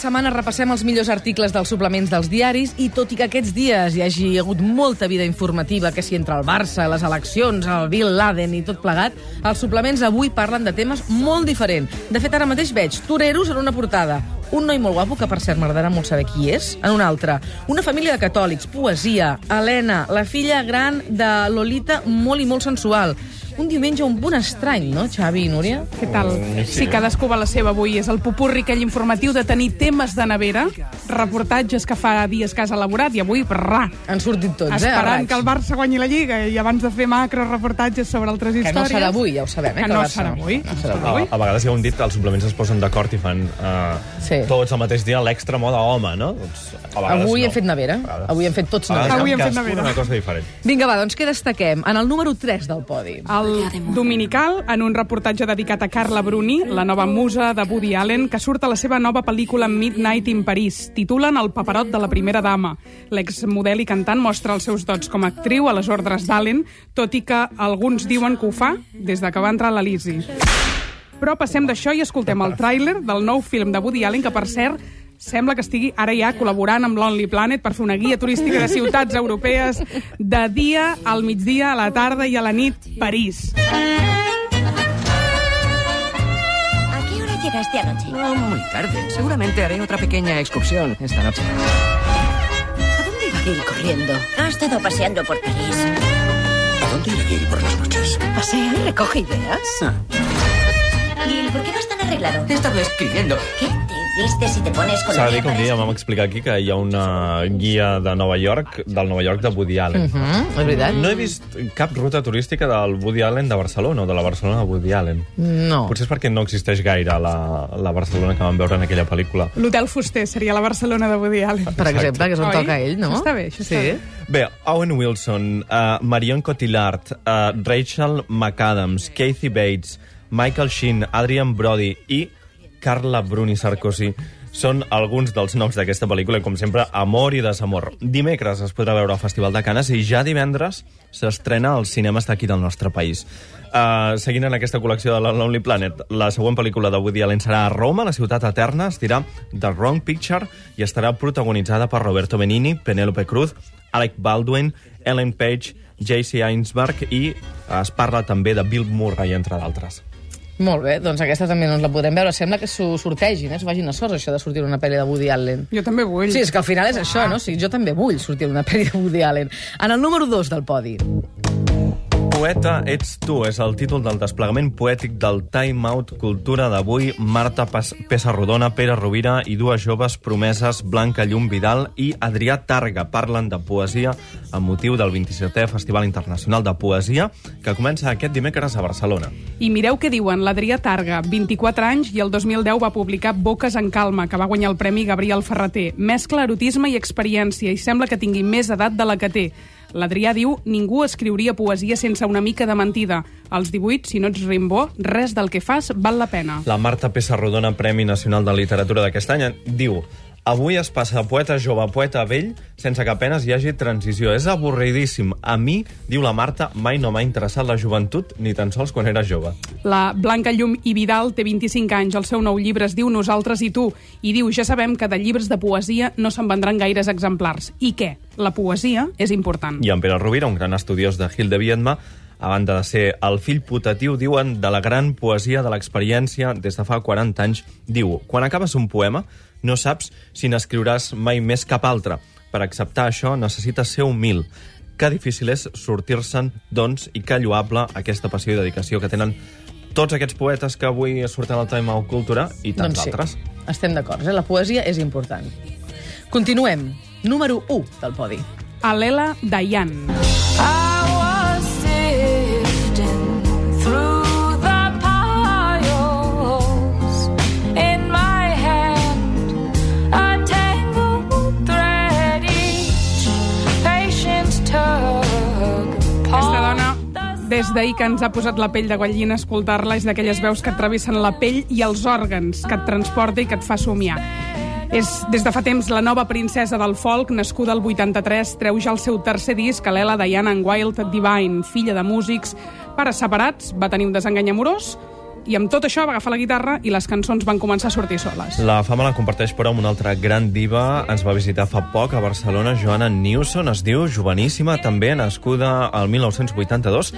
setmana repassem els millors articles dels suplements dels diaris i tot i que aquests dies hi hagi hagut molta vida informativa, que si entre el Barça, les eleccions, el Bill Laden i tot plegat, els suplements avui parlen de temes molt diferents. De fet, ara mateix veig toreros en una portada, un noi molt guapo, que per cert m'agradarà molt saber qui és, en una altra. Una família de catòlics, poesia, Helena, la filla gran de Lolita, molt i molt sensual. Un diumenge un punt estrany, no, Xavi i Núria? Què tal? Sí, cadascú va a la seva avui. És el pupurri aquell informatiu de tenir temes de nevera, reportatges que fa dies que has elaborat, i avui, brrà, Han sortit tots, eh? a esperant raig. que el Barça guanyi la Lliga i abans de fer macro reportatges sobre altres Que no històries... serà avui, ja ho sabem, eh? Que el no serà avui. No serà A, avui. a vegades ja ho hem dit, els suplements es posen d'acord i fan uh, Sí. tots al mateix dia l'extra moda home, no? Doncs, a Avui no. hem fet nevera. A Avui hem fet tots a nevera. Avui hem fet nevera. Una cosa diferent. Vinga, va, doncs què destaquem? En el número 3 del podi. El Dominical, en un reportatge dedicat a Carla Bruni, la nova musa de Woody Allen, que surt a la seva nova pel·lícula Midnight in Paris. Titulen El paperot de la primera dama. L'exmodel i cantant mostra els seus dots com a actriu a les ordres d'Allen, tot i que alguns diuen que ho fa des de que va entrar a l'Elisi. Però passem d'això i escoltem el tràiler del nou film de Woody Allen, que per cert sembla que estigui ara ja col·laborant amb Lonely Planet per fer una guia turística de ciutats europees de dia, al migdia, a la tarda i a la nit, París. ¿A qué hora llegaste anoche? No muy tarde. Seguramente haré otra pequeña excursión esta noche. ¿A dónde iba Gil corriendo? Ha estado paseando por París. ¿A dónde irá Gil por las noches? ¿Pasea y recoge ideas? Ah, Gil, ¿por qué vas tan arreglado? he estado escribiendo. ¿Qué vistes y te pones con S'ha de dir la que un dia vam explicar aquí que hi ha una guia de Nova York, del Nova York de Woody Allen. Mm, és veritat? No he vist cap ruta turística del Woody Allen de Barcelona o de la Barcelona de Woody Allen. No. Potser és perquè no existeix gaire la, la Barcelona que vam veure en aquella pel·lícula. L'Hotel Fuster seria la Barcelona de Woody Allen. Per exemple, que és on Oi? toca ell, no? Això està bé, això està sí. bé. Bé, Owen Wilson, uh, Marion Cotillard, uh, Rachel McAdams, Kathy Bates, Michael Sheen, Adrian Brody i Carla Bruni Sarkozy són alguns dels noms d'aquesta pel·lícula com sempre, amor i desamor. Dimecres es podrà veure al Festival de Canes i ja divendres s'estrena als cinemes d'aquí del nostre país. Uh, seguint en aquesta col·lecció de la Lonely Planet, la següent pel·lícula de Woody Allen serà a Roma, la ciutat eterna, es dirà The Wrong Picture i estarà protagonitzada per Roberto Benini, Penélope Cruz, Alec Baldwin, Ellen Page, J.C. Einsberg i es parla també de Bill Murray, entre d'altres. Molt bé, doncs aquesta també no ens la podrem veure. Sembla que s'ho sortegin, eh? s'ho vagin a sorts, això de sortir una pel·li de Woody Allen. Jo també vull. Sí, és que al final és això, no? Sí, jo també vull sortir una pel·li de Woody Allen. En el número 2 del podi. Poeta ets tu, és el títol del desplegament poètic del Time Out Cultura d'avui. Marta Pas Pesarrodona, Pere Rovira i dues joves promeses, Blanca Llum Vidal i Adrià Targa, parlen de poesia amb motiu del 27è Festival Internacional de Poesia que comença aquest dimecres a Barcelona. I mireu què diuen. L'Adrià Targa, 24 anys, i el 2010 va publicar Boques en calma, que va guanyar el Premi Gabriel Ferreter. Mescla erotisme i experiència, i sembla que tingui més edat de la que té. L'Adrià diu, ningú escriuria poesia sense una mica de mentida. Als 18, si no ets Rimbaud, res del que fas val la pena. La Marta Pesarrodona, Premi Nacional de Literatura d'aquest any, diu Avui es passa de poeta jove a poeta vell sense que apenes hi hagi transició. És avorridíssim. A mi, diu la Marta, mai no m'ha interessat la joventut, ni tan sols quan era jove. La Blanca Llum i Vidal té 25 anys. El seu nou llibre es diu Nosaltres i tu. I diu, ja sabem que de llibres de poesia no se'n vendran gaires exemplars. I què? La poesia és important. I en Pere Rovira, un gran estudiós de Gil de Viedma, a banda de ser el fill putatiu, diuen, de la gran poesia de l'experiència des de fa 40 anys, diu, quan acabes un poema, no saps si n'escriuràs mai més cap altre. Per acceptar això necessites ser humil. Que difícil és sortir-se'n, doncs, i que lloable aquesta passió i dedicació que tenen tots aquests poetes que avui surten al Time Out Cultura i tants doncs sí, altres. estem d'acord. Eh? La poesia és important. Continuem. Número 1 del podi. Alela Dayan. Aquesta d'ahir que ens ha posat la pell de gallina escoltar-la, és d'aquelles veus que et travessen la pell i els òrgans, que et transporta i que et fa somiar. És des de fa temps la nova princesa del folk, nascuda al 83, treu ja el seu tercer disc, Alela Diana and Wild Divine, filla de músics, pares separats, va tenir un desengany amorós I amb tot això va agafar la guitarra i les cançons van començar a sortir soles. La fama la comparteix, però, amb una altra gran diva. Ens va visitar fa poc a Barcelona, Joana Newson. Es diu joveníssima, també nascuda al 1982.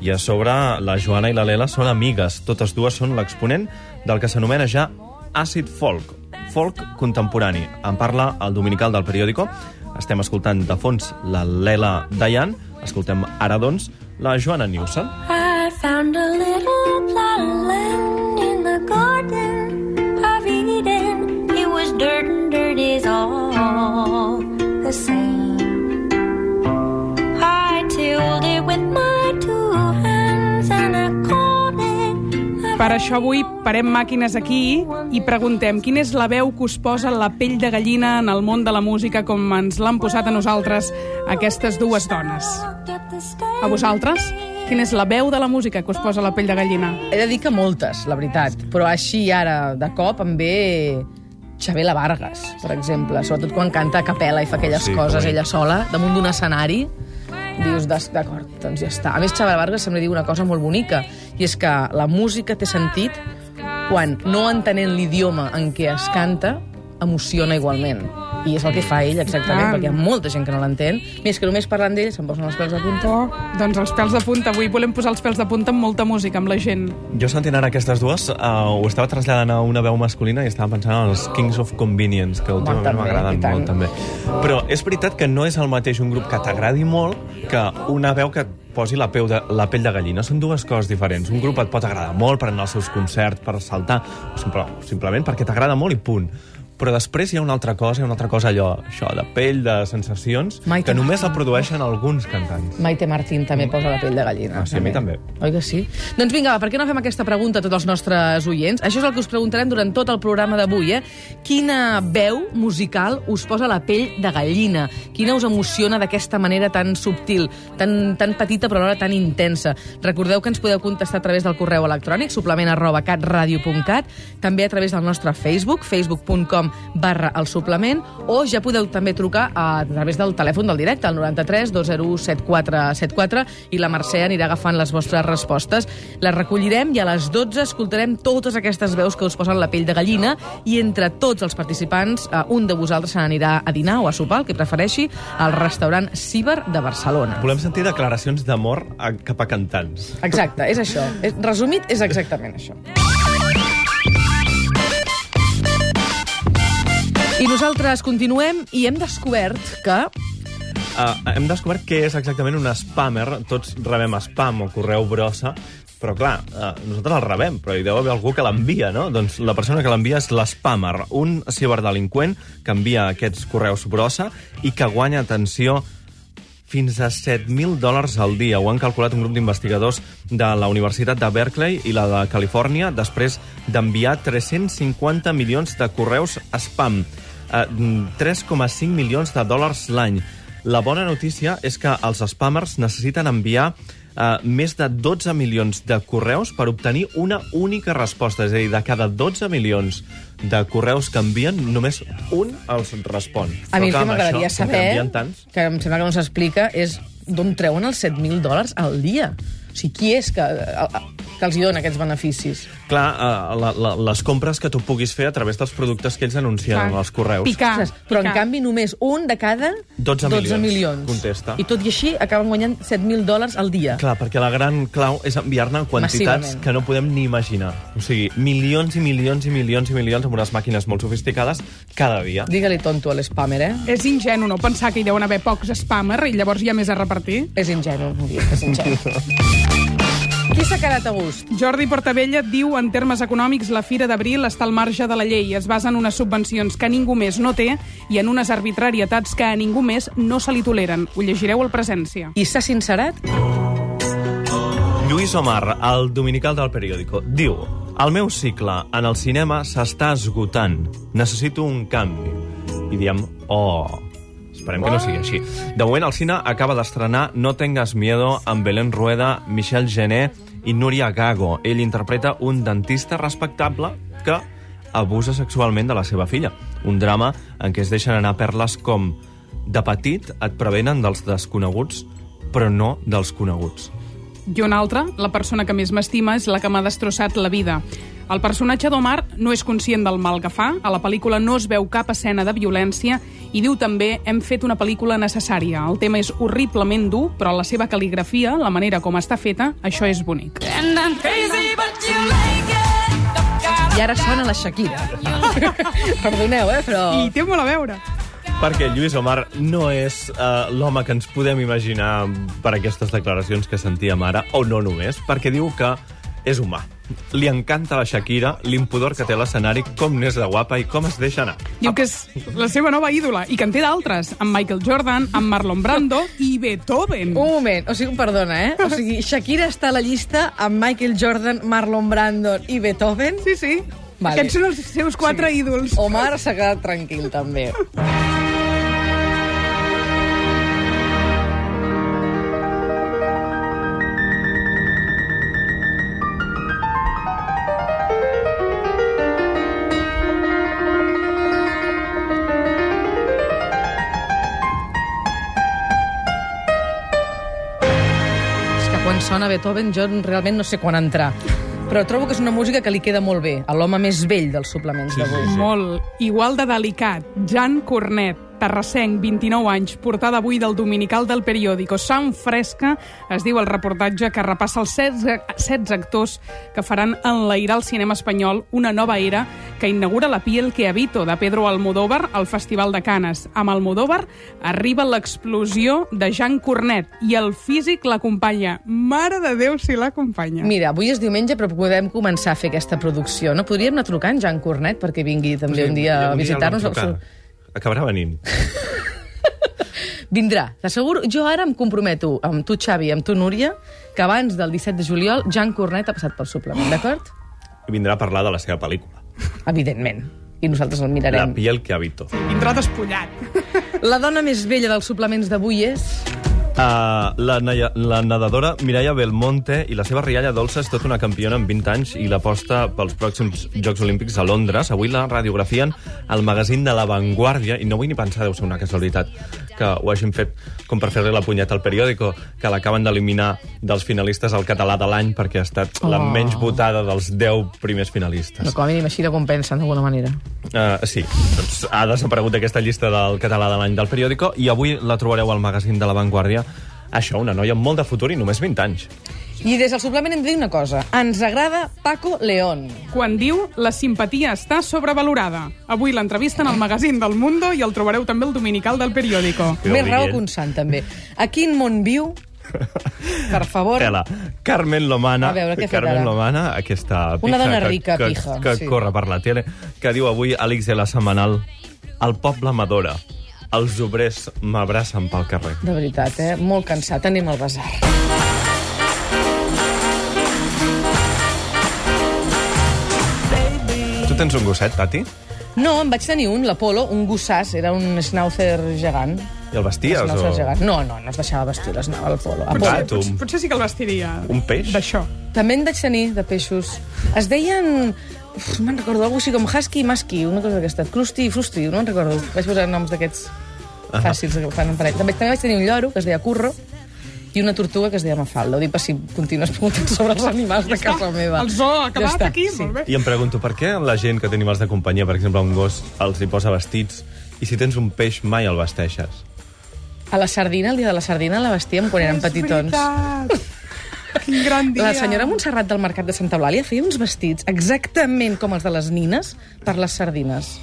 I a sobre, la Joana i la Lela són amigues. Totes dues són l'exponent del que s'anomena ja acid folk, folk contemporani. En parla el dominical del periòdico. Estem escoltant de fons la Lela Dayan. Escoltem ara, doncs, la Joana Newson. I això avui parem màquines aquí i preguntem quina és la veu que us posa la pell de gallina en el món de la música com ens l'han posat a nosaltres aquestes dues dones. A vosaltres? Quina és la veu de la música que us posa la pell de gallina? He de dir que moltes, la veritat. Però així ara, de cop, em ve Xabela Vargas, per exemple. Sobretot quan canta a capella i fa aquelles Sí, coses ella sola, damunt d'un escenari. Dius, "Des- d'acord, doncs ja està. A més, Xabela Vargas sempre diu una cosa molt bonica, i és que la música té sentit quan, no entenent l'idioma en què es canta, emociona igualment. I és el que fa ell, exactament, perquè hi ha molta gent que no l'entén. Més que només parlant d'ell se'n posen els pèls de punta. Oh, doncs els pèls de punta. Avui volem posar els pèls de punta amb molta música, amb la gent. Jo sentint ara aquestes dues, uh, ho estava traslladant a una veu masculina i estava pensant en els Kings of Convenience, que últimament m'agraden molt, també. Però és veritat que no és el mateix un grup que t'agradi molt que una veu que posi la, peu de, la pell de gallina. Són dues coses diferents. Un grup et pot agradar molt per anar als seus concerts, per saltar, o simple, simplement perquè t'agrada molt i punt. Però després hi ha una altra cosa, hi ha una altra cosa allò, això, de pell, de sensacions, Maite que només la Martín. produeixen alguns cantants. Maite Martín també posa la pell de gallina. Ah, sí, a mi també. Oi que sí? Doncs vinga, va, per què no fem aquesta pregunta a tots els nostres oients? Això és el que us preguntarem durant tot el programa d'avui, eh? Quina veu musical us posa la pell de gallina? Quina us emociona d'aquesta manera tan subtil, tan, tan petita però alhora tan intensa? Recordeu que ens podeu contestar a través del correu electrònic suplement arroba catradio.cat, també a través del nostre Facebook, facebook.com barra el suplement, o ja podeu també trucar a través del telèfon del directe, al 93 201 7474, i la Mercè anirà agafant les vostres respostes. Les recollirem i a les 12 escoltarem totes aquestes veus que us posen la pell de gallina i entre tots els participants, eh, un de vosaltres se n'anirà a dinar o a sopar, el que prefereixi, al restaurant Ciber de Barcelona. Volem sentir declaracions d'amor cap a cantants. Exacte, és això. Resumit, és exactament això. I nosaltres continuem i hem descobert que Uh, hem descobert què és exactament un spammer. Tots rebem spam o correu brossa, però clar, uh, nosaltres el rebem, però hi deu haver algú que l'envia, no? Doncs la persona que l'envia és l'spammer, un ciberdelinqüent que envia aquests correus brossa i que guanya, atenció, fins a 7.000 dòlars al dia. Ho han calculat un grup d'investigadors de la Universitat de Berkeley i la de Califòrnia després d'enviar 350 milions de correus spam. Eh, 3,5 milions de dòlars l'any. La bona notícia és que els spammers necessiten enviar eh, més de 12 milions de correus per obtenir una única resposta. És a dir, de cada 12 milions de correus que envien, només un els respon. a mi el que m'agradaria que saber, envien tants, que em sembla que no s'explica, és d'on treuen els 7.000 dòlars al dia. O sigui, qui és que, que els hi dona aquests beneficis? Clar, uh, la, la, les compres que tu puguis fer a través dels productes que ells anuncien Clar. en els correus. Picar. Ostres, però en picar. canvi només un de cada 12 milions, milions. contesta. I tot i així acaben guanyant 7.000 dòlars al dia. Clar, perquè la gran clau és enviar-ne quantitats Massivament. que no podem ni imaginar. O sigui, milions i milions i milions i milions amb unes màquines molt sofisticades cada dia. Digue-li tonto a l'spammer, eh? És ingenu no pensar que hi deuen haver pocs spammer i llavors hi ha més a repartir. És ingenu, és ingenu. Qui s'ha quedat a gust? Jordi Portabella diu en termes econòmics la Fira d'Abril està al marge de la llei, es basa en unes subvencions que ningú més no té i en unes arbitrarietats que a ningú més no se li toleren. Ho llegireu al Presència. I s'ha sincerat? Lluís Omar, el dominical del periòdico, diu El meu cicle en el cinema s'està esgotant. Necessito un canvi. I diem, oh... Esperem que no sigui així. De moment, el cine acaba d'estrenar No tengas miedo amb Belén Rueda, Michel Gené i Núria Gago. Ell interpreta un dentista respectable que abusa sexualment de la seva filla. Un drama en què es deixen anar perles com de petit et prevenen dels desconeguts, però no dels coneguts. I una altra, la persona que més m'estima és la que m'ha destrossat la vida. El personatge d'Omar no és conscient del mal que fa, a la pel·lícula no es veu cap escena de violència i diu també hem fet una pel·lícula necessària. El tema és horriblement dur, però la seva cal·ligrafia, la manera com està feta, això és bonic. I ara sona la Shakira. Perdoneu, eh, però... I té molt a veure. Perquè Lluís Omar no és uh, l'home que ens podem imaginar per aquestes declaracions que sentíem ara, o no només, perquè diu que és humà. Li encanta la Shakira, l'impudor que té a l'escenari, com n'és de guapa i com es deixa anar. Diu que és la seva nova ídola i que en té d'altres, amb Michael Jordan, amb Marlon Brando i Beethoven. Un moment, o sigui, perdona, eh? O sigui, Shakira està a la llista amb Michael Jordan, Marlon Brando i Beethoven. Sí, sí. Vale. Aquests són els seus quatre sí. ídols. Omar s'ha quedat tranquil, també. Sona Beethoven jo realment no sé quan entrar. Però trobo que és una música que li queda molt bé, a l'home més vell dels suplements Sí, d'avui. sí, sí. Molt. Igual de delicat. Jan Cornet, terrassenc, 29 anys, portada avui del dominical del periòdico Sant Fresca, es diu el reportatge que repassa els 16, 16 actors que faran enlairar el cinema espanyol una nova era que inaugura La piel que habito, de Pedro Almodóvar, al Festival de Canes. Amb Almodóvar arriba l'explosió de Jan Cornet i el físic l'acompanya. Mare de Déu si l'acompanya. Mira, avui és diumenge, però podem començar a fer aquesta producció. No podríem anar trucant Jan Cornet perquè vingui també un dia a visitar-nos. Acabarà venint. Vindrà, t'asseguro. Jo ara em comprometo amb tu, Xavi, amb tu, Núria, que abans del 17 de juliol Jan Cornet ha passat pel suplement, d'acord? I vindrà a parlar de la seva pel·lícula. Evidentment. I nosaltres el La mirarem. piel que habito. Vindrà despullat. La dona més vella dels suplements d'avui és... Uh, la, la nedadora Mireia Belmonte i la seva rialla dolça és tota una campiona amb 20 anys i l'aposta pels pròxims Jocs Olímpics a Londres. Avui la radiografien al magazín de La Vanguardia i no vull ni pensar, deu ser una casualitat que ho hagin fet com per fer-li la punyeta al periòdico, que l'acaben d'eliminar dels finalistes al català de l'any perquè ha estat la Oh. menys votada dels 10 primers finalistes. No, com a mínim així la compensen, d'alguna manera. Uh, sí, doncs ha desaparegut aquesta llista del català de l'any del periòdico i avui la trobareu al magazín de La Vanguardia. Això, una noia amb molt de futur i només 20 anys. I des del suplement hem de dir una cosa. Ens agrada Paco León. quan diu la simpatia està sobrevalorada. Avui l'entrevisten al magazín del Mundo i el trobareu també al dominical del periòdico. Que Més raó que un sant, també. A quin món viu? Per favor. Tela. Carmen Lomana, A veure, què Carmen ara? Lomana, aquesta pija Una dona que, rica, que, pija, que sí. corre per la tele, que diu avui Àlex de la Setmanal el poble m'adora, els obrers m'abracen pel carrer. De veritat, eh? Molt cansat. Anem al basar. Tu tens un gosset, Tati? No, en vaig tenir un, l'Apolo, un gossàs, era un schnauzer gegant. I el vesties? Schnauzer O... gegant. No, no, no es deixava vestir, les anava al Apolo. Ah, Apolo. tu. Potser, potser sí que el vestiria. Un peix? D'això. També en vaig tenir, de peixos. Es deien... Me'n recordo, alguna així com husky i musky, una cosa d'aquesta. Crusti i frusti, no me'n recordo. Vaig posar noms d'aquests fàcils que fan en parell. També, també vaig tenir un lloro que es deia Curro i una tortuga que es deia Mafalda. Ho dic per si continues preguntant sobre els animals de casa meva. El zoo ha acabat està, aquí, sí. molt bé. I em pregunto, per què la gent que té animals de companyia, per exemple un gos, els hi posa vestits, i si tens un peix mai el vesteixes? A la sardina, el dia de la sardina, la vestíem quan érem petitons. veritat. Quin gran dia. La senyora Montserrat del Mercat de Santa Eulàlia feia uns vestits exactament com els de les nines per les sardines.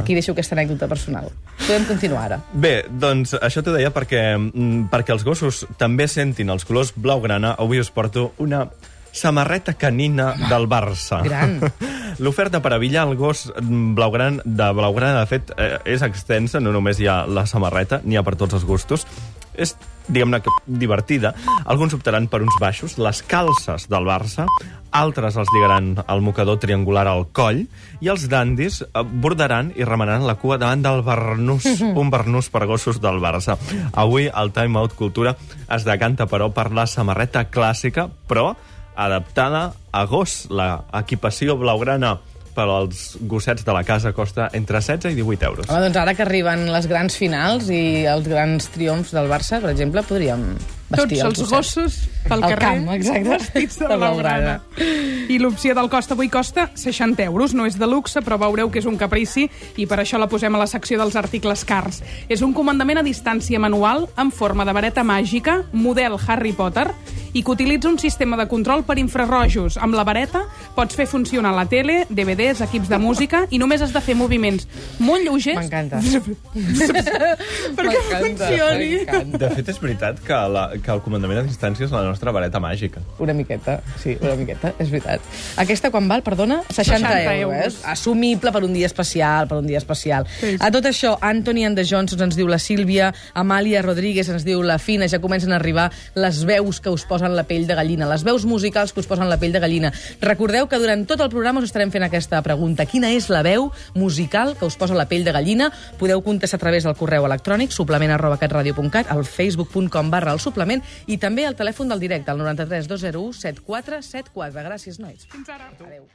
Aquí deixo aquesta anècdota personal. Podem continuar ara. Bé, doncs això t'ho deia perquè, mm, perquè els gossos també sentin els colors blaugrana. Avui us porto una samarreta canina del Barça. Gran. L'oferta per avillar el gos blaugrana, de blaugrana, de fet, eh, és extensa, no només hi ha la samarreta, n'hi ha per tots els gustos. És, diguem-ne, que divertida. Alguns optaran per uns baixos, les calces del Barça, altres els lligaran al mocador triangular al coll, i els dandis eh, bordaran i remenaran la cua davant del barnús, un barnús per gossos del Barça. Avui el Time Out Cultura es decanta, però, per la samarreta clàssica, però adaptada a gos. La equipació blaugrana per als gossets de la casa costa entre 16 i 18 euros. Home, doncs ara que arriben les grans finals i els grans triomfs del Barça, per exemple, podríem Tots vestir els ossets. gossos pel Al carrer camp, exacte. vestits de De blaugrana. I l'opció del costa avui costa 60 euros. No és de luxe, però veureu que és un caprici i per això la posem a la secció dels articles cars. És un comandament a distància manual en forma de vareta màgica, model Harry Potter, i que utilitza un sistema de control per infrarrojos. Amb la vareta pots fer funcionar la tele, DVDs, equips de música i només has de fer moviments molt lleugers M'encanta. perquè funcioni. m'encanta. De fet, és veritat que, la, que el comandament a distància és la nostra vareta màgica. Una miqueta, sí, una miqueta, és veritat. Aquesta quan val, perdona? 60, 60 euros. euros. Eh? Assumible per un dia especial, per un dia especial. Sí. A tot això, Anthony and the Johnsons ens diu la Sílvia, Amàlia Rodríguez ens diu la Fina, ja comencen a arribar les veus que us posen la pell de gallina, les veus musicals que us posen la pell de gallina. Recordeu que durant tot el programa us estarem fent aquesta pregunta. Quina és la veu musical que us posa la pell de gallina? Podeu contestar a través del correu electrònic suplement arroba catradio.cat, al facebook.com barra el suplement i també al telèfon del directe, al 93 201 7474. Gràcies, nois. Fins ara. Adéu.